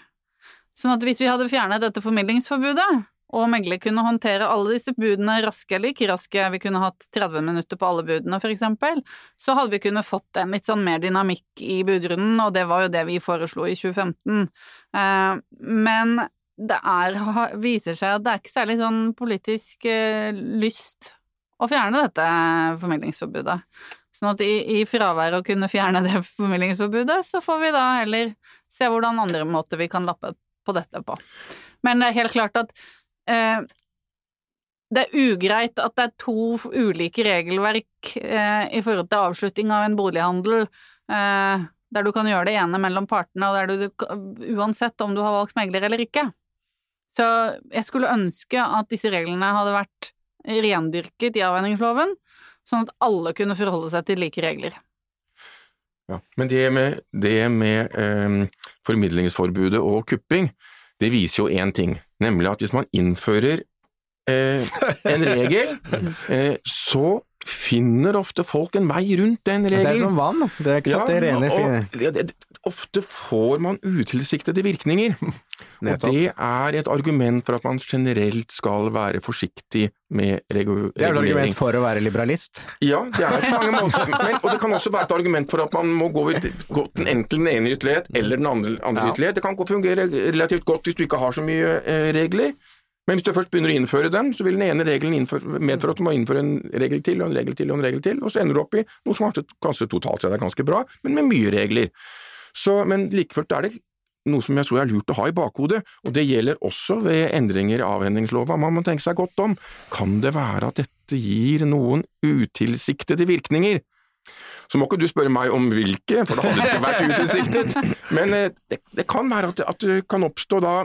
Sånn at hvis vi hadde fjernet dette formidlingsforbudet, og megler kunne håndtere alle disse budene raske eller ikke raske, vi kunne hatt 30 minutter på alle budene for eksempel, så hadde vi kunnet fått en litt sånn mer dynamikk i budrunden, og det var jo det vi foreslo i 2015. Eh, men det er, viser seg at det er ikke særlig sånn politisk eh, lyst å fjerne dette formidlingsforbudet. Sånn at i, i fravær å kunne fjerne det formidlingsforbudet, så får vi da heller se hvordan andre måter vi kan lappe på dette på. Men det er helt klart at eh, det er ugreit at det er to ulike regelverk eh, i forhold til avslutning av en bolighandel, eh, der du kan gjøre det ene mellom partene, og der du uansett om du har valgt megler eller ikke. Så jeg skulle ønske at disse reglene hadde vært rendyrket i avvenningsloven, sånn at alle kunne forholde seg til like regler. Ja, Men det med, det med eh, formidlingsforbudet og kupping, det viser jo én ting, nemlig at hvis man innfører eh, en regel, eh, så finner ofte folk en vei rundt den regelen. Det er som vann, det er ikke sant ja, det rene fine. det, det, Ofte får man utilsiktede virkninger. og det er et argument for at man generelt skal være forsiktig med regulering. Det er et argument for å være liberalist? Ja, det er på mange måter. Men, og det kan også være et argument for at man må gå, gå den enten den ene ytterlighet eller den andre, andre ja. ytterlighet. Det kan fungere relativt godt hvis du ikke har så mye eh, regler. Men hvis du først begynner å innføre dem, så vil den ene regelen innføre, medføre at du må innføre en regel til og en regel til og en regel til, og så ender du opp i noe som kanskje, kanskje totalt sett er ganske bra, men med mye regler. Så, men like fullt er det noe som jeg tror er lurt å ha i bakhodet, og det gjelder også ved endringer i avhendingslova. Man må tenke seg godt om. Kan det være at dette gir noen utilsiktede virkninger? Så må ikke du spørre meg om hvilke, for det hadde ikke vært utilsiktet. Men eh, det, det kan være at det, at det kan oppstå da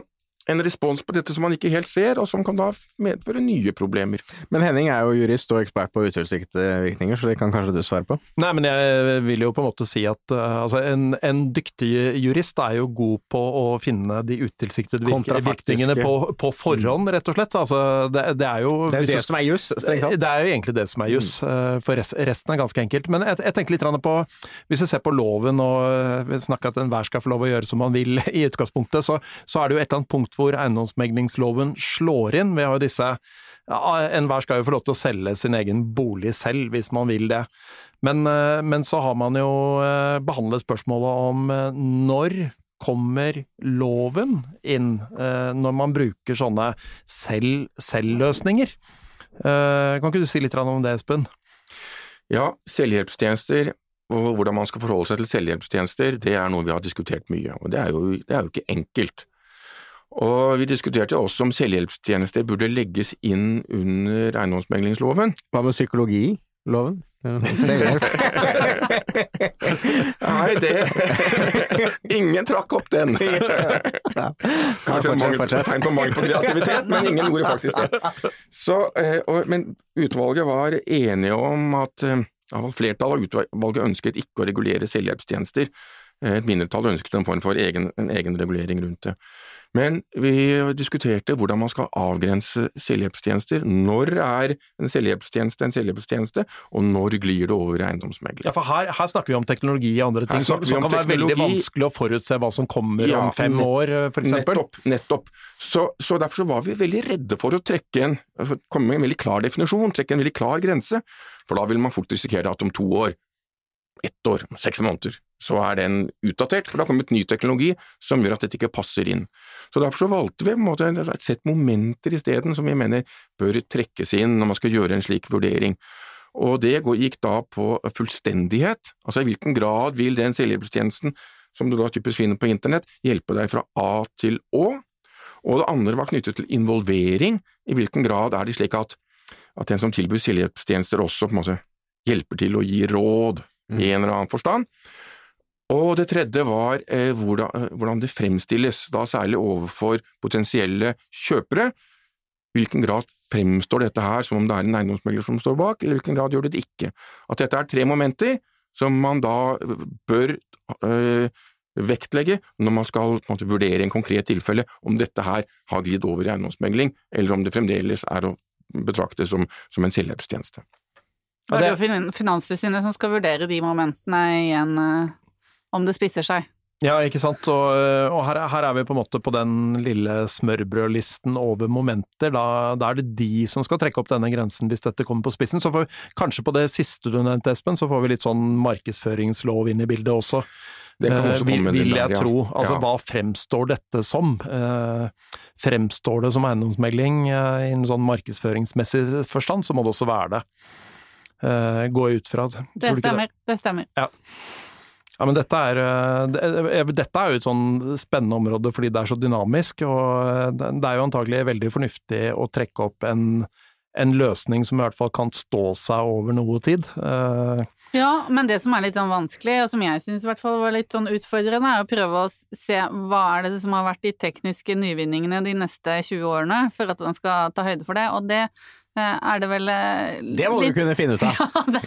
en respons på dette som man ikke helt ser, og som kan da medføre nye problemer. Men Henning er jo jurist og ekspert på utilsiktede så det kan kanskje du svare på? Nei, men jeg vil jo på en måte si at uh, altså en, en, dyktig jurist er jo god på å finne de utilsiktede virkningene på, på, forhånd, rett og slett. Altså, det, det, er jo Det er jo det som er juss, strengt tatt. Det er jo egentlig det som er juss, uh, for resten er ganske enkelt. Men jeg, jeg tenker litt på, hvis vi ser på loven og snakker at enhver skal få lov å gjøre som man vil i utgangspunktet, så, så er det jo et eller annet punkt hvor eiendomsmeglingsloven slår inn. Vi har jo disse Enhver skal jo få lov til å selge sin egen bolig selv, hvis man vil det. Men, eh, men så har man jo eh, behandlet spørsmålet om eh, når kommer loven inn når man bruker sånne selv-løsninger? Kan ikke du si litt om det, Espen? Ja, selvhjelpstjenester og hvordan man skal forholde seg til selvhjelpstjenester, det er noe vi har diskutert mye. Og det er jo, det er jo ikke enkelt. Og vi diskuterte også om selvhjelpstjenester burde legges inn under eiendomsmeglingsloven. Hva med psykologiloven? Selvhjelp? Nei, det Ingen trakk opp den. Kanskje et tegn på mangel på kreativitet, men ingen gjorde faktisk det. Så, eh, og, men utvalget var enige om at eh, flertallet av utvalget ønsket ikke å regulere selvhjelpstjenester. Eh, et mindretall ønsket en form for egen, en egen regulering rundt det. Men vi diskuterte hvordan man skal avgrense selvhjelpstjenester. Når er en selvhjelpstjeneste en selvhjelpstjeneste, og når glir det over i eiendomsmegler? Ja, for her, her, snakker vi om teknologi og andre ting som, som kan være veldig vanskelig å forutse hva som kommer ja, om fem år, f.eks. Nettopp. nettopp. Så, så, derfor så var vi veldig redde for å trekke en, altså, komme med en veldig klar definisjon, trekke en veldig klar grense, for da vil man fort risikere at om to år ett år, seks måneder, så er den utdatert, for det har kommet ny teknologi som gjør at dette ikke passer inn. Så Derfor så valgte vi måte et sett momenter isteden som vi mener bør trekkes inn når man skal gjøre en slik vurdering. Og det gikk da på fullstendighet, altså i hvilken grad vil den selvhjelpstjenesten som du da typisk finner på internett, hjelpe deg fra A til Å, og det andre var knyttet til involvering, i hvilken grad er det slik at, at den som tilbyr selvhjelpstjenester også på en måte hjelper til å gi råd, mm. i en eller annen forstand. Og det tredje var eh, hvordan, eh, hvordan, det fremstilles, da særlig overfor potensielle kjøpere. hvilken grad fremstår dette her som om det er en eiendomsmegler som står bak, eller hvilken grad gjør det det ikke? At dette er tre momenter som man da bør øh, vektlegge når man skal en måte, vurdere en konkret tilfelle, om dette her har glidd over i eiendomsmegling, eller om det fremdeles er å betrakte som, som en selvhjelpstjeneste. Det er jo Finanstilsynet som skal vurdere de momentene igjen, eh, om det spisser seg. Ja, ikke sant. Og, eh, og her, her, er vi på en måte på den lille smørbrødlisten over momenter. Da, da, er det de som skal trekke opp denne grensen hvis dette kommer på spissen. Så får, kanskje på det siste du nevnte, Espen, så får vi litt sånn markedsføringslov inn i bildet også. Det kan også eh, komme vil, vil jeg der, ja. tro. Altså ja. hva fremstår dette som? Eh, fremstår det som eiendomsmelding eh, i en sånn markedsføringsmessig forstand, så må det også være det. Uh, gå ut fra. Det stemmer. Det? det stemmer. Ja. Ja. men dette er, uh, dette er jo et sånn spennende område fordi det er så dynamisk, og det er jo antagelig veldig fornuftig å trekke opp en, en løsning som i hvert fall kan stå seg over noe tid. Ja, men det som er litt sånn vanskelig, og som jeg syns i hvert fall var litt sånn utfordrende, er å prøve å se hva er det som har vært de tekniske nyvinningene de neste 20 årene, for at man skal ta høyde for det. Og det Eh, er det vel eh, Det må litt... du kunne finne ut av! Ja, det,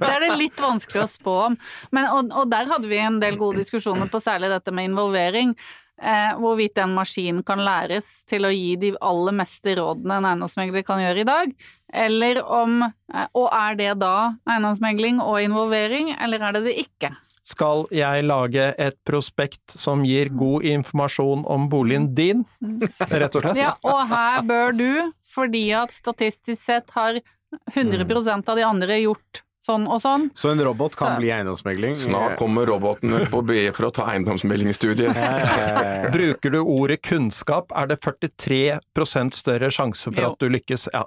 det, er det litt vanskelig å spå om. Men, og, og, der hadde vi en del gode diskusjoner på særlig dette med involvering. Eh, hvorvidt en maskin kan læres til å gi de aller meste rådene en eiendomsmegler kan gjøre i dag. Eller om eh, Og er det da eiendomsmegling og involvering, eller er det det ikke? Skal jeg lage et prospekt som gir god informasjon om boligen din, rett og slett? Ja, og her bør du fordi at statistisk sett har 100% av de andre gjort sånn og sånn. Så en robot kan Så- bli eiendomsmegling? Snart kommer robotene på BE for å ta eiendomsmeglingsstudiet. Bruker du ordet kunnskap, er det 43 større sjanse for Jo. at du lykkes. Ja.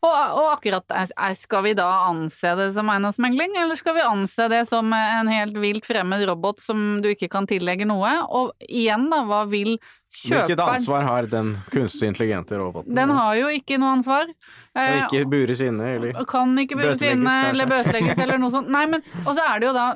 Og, og akkurat skal vi da anse det som eiendomsmegling, eller skal vi anse det som en helt vilt fremmed robot som du ikke kan tillegge noe? Og igjen da, hva vil Hvilket ansvar har den kunstig intelligente roboten? Den har jo ikke noe ansvar. Kan Eh, ikke bures inne, eller kan ikke bures inne eller bøtelegges eller noe sånt. Nei, men og så er det jo da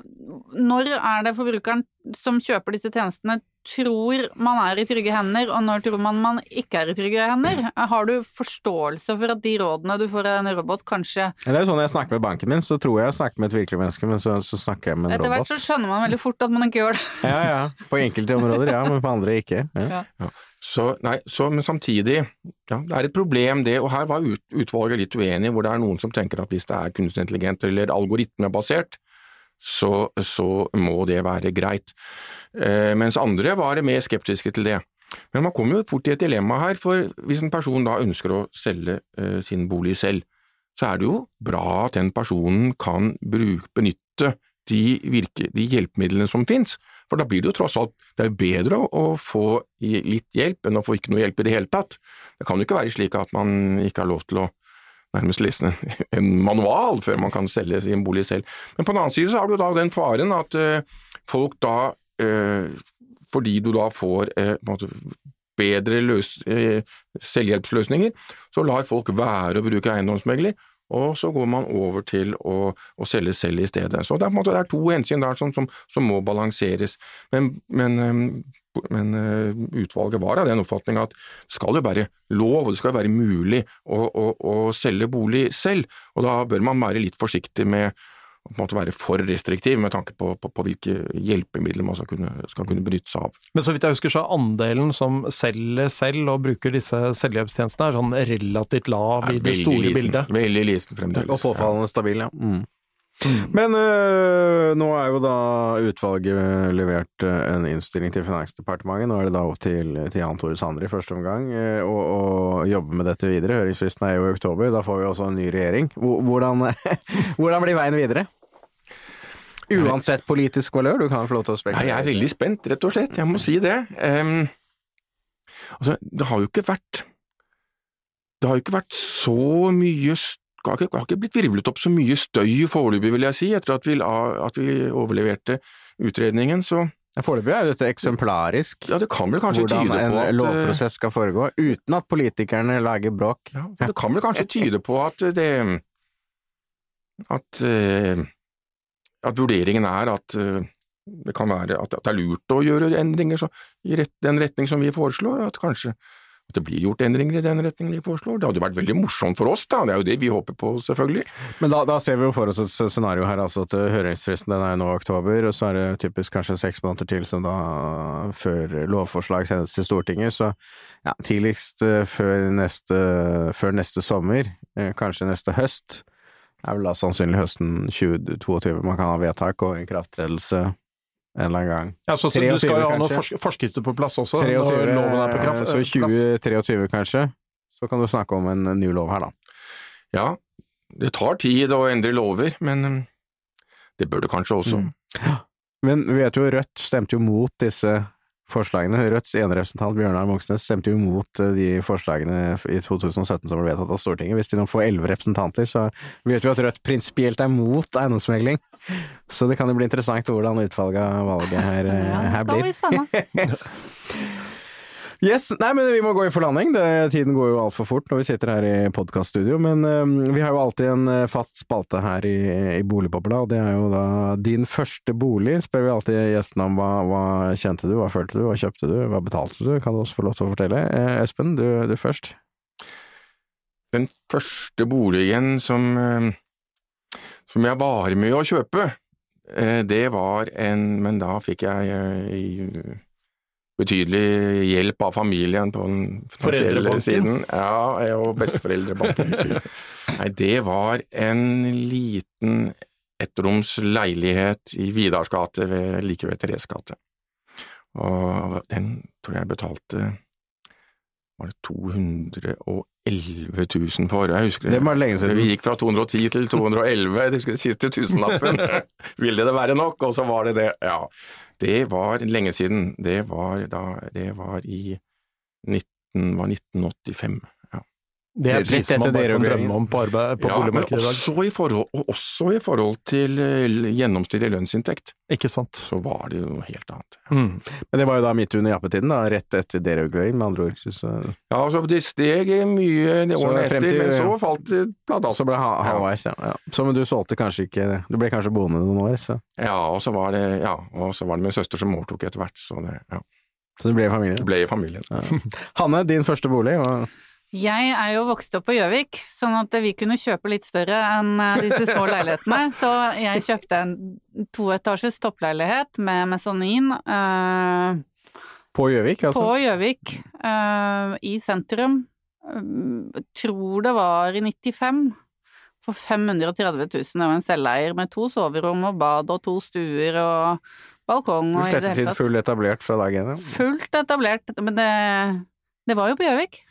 Når er det forbrukeren som kjøper disse tjenestene tror man er i trygge hender, og når tror man man ikke er i trygge hender? Har du forståelse for at de rådene du får av en robot, kanskje Det er jo sånn jeg snakker med banken min, så tror jeg jeg snakker med et virkelig menneske, men så, så snakker jeg med en Etter hvert så skjønner man veldig fort at man ikke gjør det. Ja, ja. På enkelte områder, ja, men på andre ikke. Ja. Så, nei, så, men samtidig, ja, det er et problem det, og her var ut, utvalget litt uenig, hvor det er noen som tenker at hvis det er kunstig intelligent eller algoritmebasert, så, så må det være greit. Eh, mens andre var mer skeptiske til det. Men man kommer jo fort i et dilemma her, for hvis en person da ønsker å selge eh, sin bolig selv, så er det jo bra at den personen kan bruke, benytte de, virke, de hjelpemidlene som finnes. For da blir det jo tross alt det er bedre å, få litt hjelp enn å få ikke noe hjelp i det hele tatt. Det kan jo ikke være slik at man ikke har lov til å nærmest lese en, manual før man kan selge sin bolig selv. Men på den annen side så har du da den faren at eh, folk da, fordi du da får eh, bedre løs, eh, selvhjelpsløsninger, så lar folk være å bruke eiendomsmegler, og så går man over til å, å selge selv i stedet. Så det er, måte, det er to hensyn der som, som, som må balanseres. Men, men, eh, men eh, utvalget var av den oppfatning at det skal jo være lov, og det skal være mulig å, å, å selge bolig selv, og da bør man være litt forsiktig med på en måte være for restriktiv med tanke på, på, på hvilke hjelpemidler man skal kunne, skal kunne benytte seg av. Men så vidt jeg husker, så er andelen som selger selv og bruker disse selvhjelpstjenestene, er sånn relativt lav i det store liten, bildet. Veldig liten fremdeles. Og påfallende stabil, ja. Mm. Men øh, nå er jo da utvalget levert øh, en innstilling til Finansdepartementet. Nå er det da opp til, til Jan Tore Sander i første omgang øh, å, øh, jobbe med dette videre. Høringsfristen er jo i oktober, da får vi også en ny regjering. Hvordan, hvordan blir veien videre? Uansett politisk valør, du kan få lov til å Nei, spekulere. jeg er veldig spent, rett og slett. Jeg må si det. Um, altså, det har jo ikke vært Det har jo ikke vært så mye har ikke, har ikke blitt virvlet opp så mye støy foreløpig, vil jeg si, etter at vi, at vi overleverte utredningen. Så Foreløpig er dette eksemplarisk. ja, det kan vel kanskje Hvordan tyde en på at eh, lovprosess skal foregå, uten at politikerne lager bråk. Ja, det kan vel kanskje tyde på at det at, eh, at vurderingen er at eh, det kan være at, det er lurt å gjøre endringer så, i den retning som vi foreslår, at kanskje at det blir gjort endringer i den retningen vi foreslår. Det hadde vært veldig morsomt for oss, da. Det er jo det vi håper på, selvfølgelig. Men da, da ser vi jo for oss et scenario her, altså at høringsfristen den er jo nå i oktober, og så er det typisk kanskje seks måneder til som da før lovforslag sendes til Stortinget, så ja, tidligst eh, før neste, før neste sommer, eh, kanskje neste høst, er vel da sannsynlig høsten 2022 man kan ha vedtak og ikrafttredelse en eller annen gang. Ja, så, så du skal jo ha noen fors forskrifter på plass også, 23, når loven er på kraft. så i 2023 kanskje, så kan du snakke om en ny lov her da. Ja, det tar tid å endre lover, men eh, det bør det kanskje også. Mm. Men vi vet jo, Rødt stemte jo mot disse forslagene. Rødts ene representant, Bjørnar Moxnes, stemte jo mot eh, de forslagene i 2017 som ble vedtatt av Stortinget. Hvis de nå får elleve representanter, så vet vi at Rødt prinsipielt er mot eiendomsmegling. Så det kan jo bli interessant hvordan utvalget av valget her, blir. Ja, det kan bli spennende. Yes, nei, men vi må gå i forlanding. Det, tiden går jo altfor fort når vi sitter her i podkaststudio. Men um, vi har jo alltid en eh, fast spalte her i, i Boligbobla, og det er jo da din første bolig. Spør vi alltid gjestene om hva, hva kjente du, hva følte du, hva kjøpte du, hva betalte du? Kan du også få lov til å fortelle? Eh, Espen, du, du først. Den første boligen som, eh, som jeg var med å kjøpe, eh, det var en Men da fikk jeg eh, i- betydelig hjelp av familien på den finansielle siden. Ja, og besteforeldrebanken. Nei, det var en liten ettroms leilighet i Vidars gate, like ved Therese gate. Og den tror jeg betalte var det 211 000 for, jeg husker Det var lenge siden. Vi gikk fra 210 til 211, jeg husker den siste tusenlappen. Ville det være nok? Og så var det det. Ja. Det var lenge siden. Det var da Det var i 19, var 1985. Ja, Det er Rett man etter bare kan drømme om på, arbeid, på ja boligmarkedet i dag. også i, forhold, og også i forhold til eh, gjennomsnittlig lønnsinntekt, Ikke sant. så var det jo noe helt annet. Mm. Men det var jo da midt under jappetiden, da, rett etter deregulering, med andre ord. Så, Ja, altså det steg mye de årene etter, til- men så falt det annet. så ble det ha- halvveis, ja. ja. Så men du solgte kanskje ikke Du ble kanskje boende noen år, så, Ja, og så var det, ja, og så var det min søster som overtok etter hvert, så det, ja, så du ble i familien? det ble i familien. Hanne, din første bolig? Og, Jeg er jo vokst opp på Gjøvik, sånn at vi kunne kjøpe litt større enn eh, disse små leilighetene. Så jeg kjøpte en toetasjes toppleilighet med mesanin Uh, på Gjøvik, altså? på Gjøvik, uh, i sentrum. Uh, tror det var i 95. For 530 000. Det var en selveier med to soverom og bad og to stuer og balkong Du og i det slettet hele til tatt. full etablert fra dag én? Fullt etablert. Men det, det var jo på Gjøvik.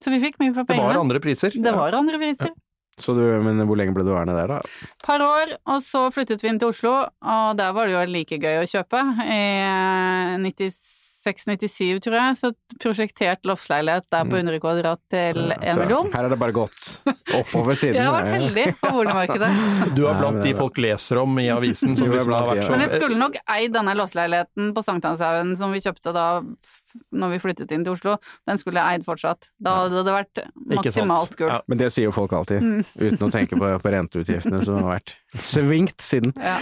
Så vi fikk mye for Det var andre priser. Det var andre priser. Så du, men hvor lenge ble du værende der, da? par år, og så flyttet vi inn til Oslo, og der var det jo like gøy å kjøpe. I 96-97, tror jeg, så prosjektert loftsleilighet der på 100 kvadrat til Mm. Ja, en så million. Her er det bare gått oppover siden. Jeg har vært heldig på boligmarkedet. Du er blant de folk leser om i avisen som liksom har blant vært så Men jeg skulle nok eid denne loftsleiligheten på Sankthanshaugen som vi kjøpte da når vi flyttet inn til Oslo. Den skulle jeg eid fortsatt. Da hadde det vært maksimalt gull. Ja. Men det sier jo folk alltid, Mm. uten å tenke på, på renteutgiftene som har vært svingt siden. Ja.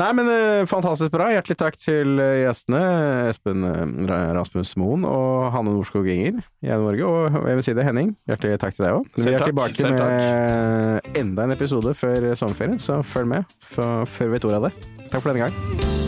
Nei, men eh, fantastisk bra. Hjertelig takk til eh, gjestene Espen eh, Rasmus Moen og Hanne Norskog Inger i Norge, og jeg vil si det, Henning. Hjertelig takk til deg òg. Vi er tilbake med enda en episode før sommerferien, så følg med før vi vet ordet av det. Takk for denne gang.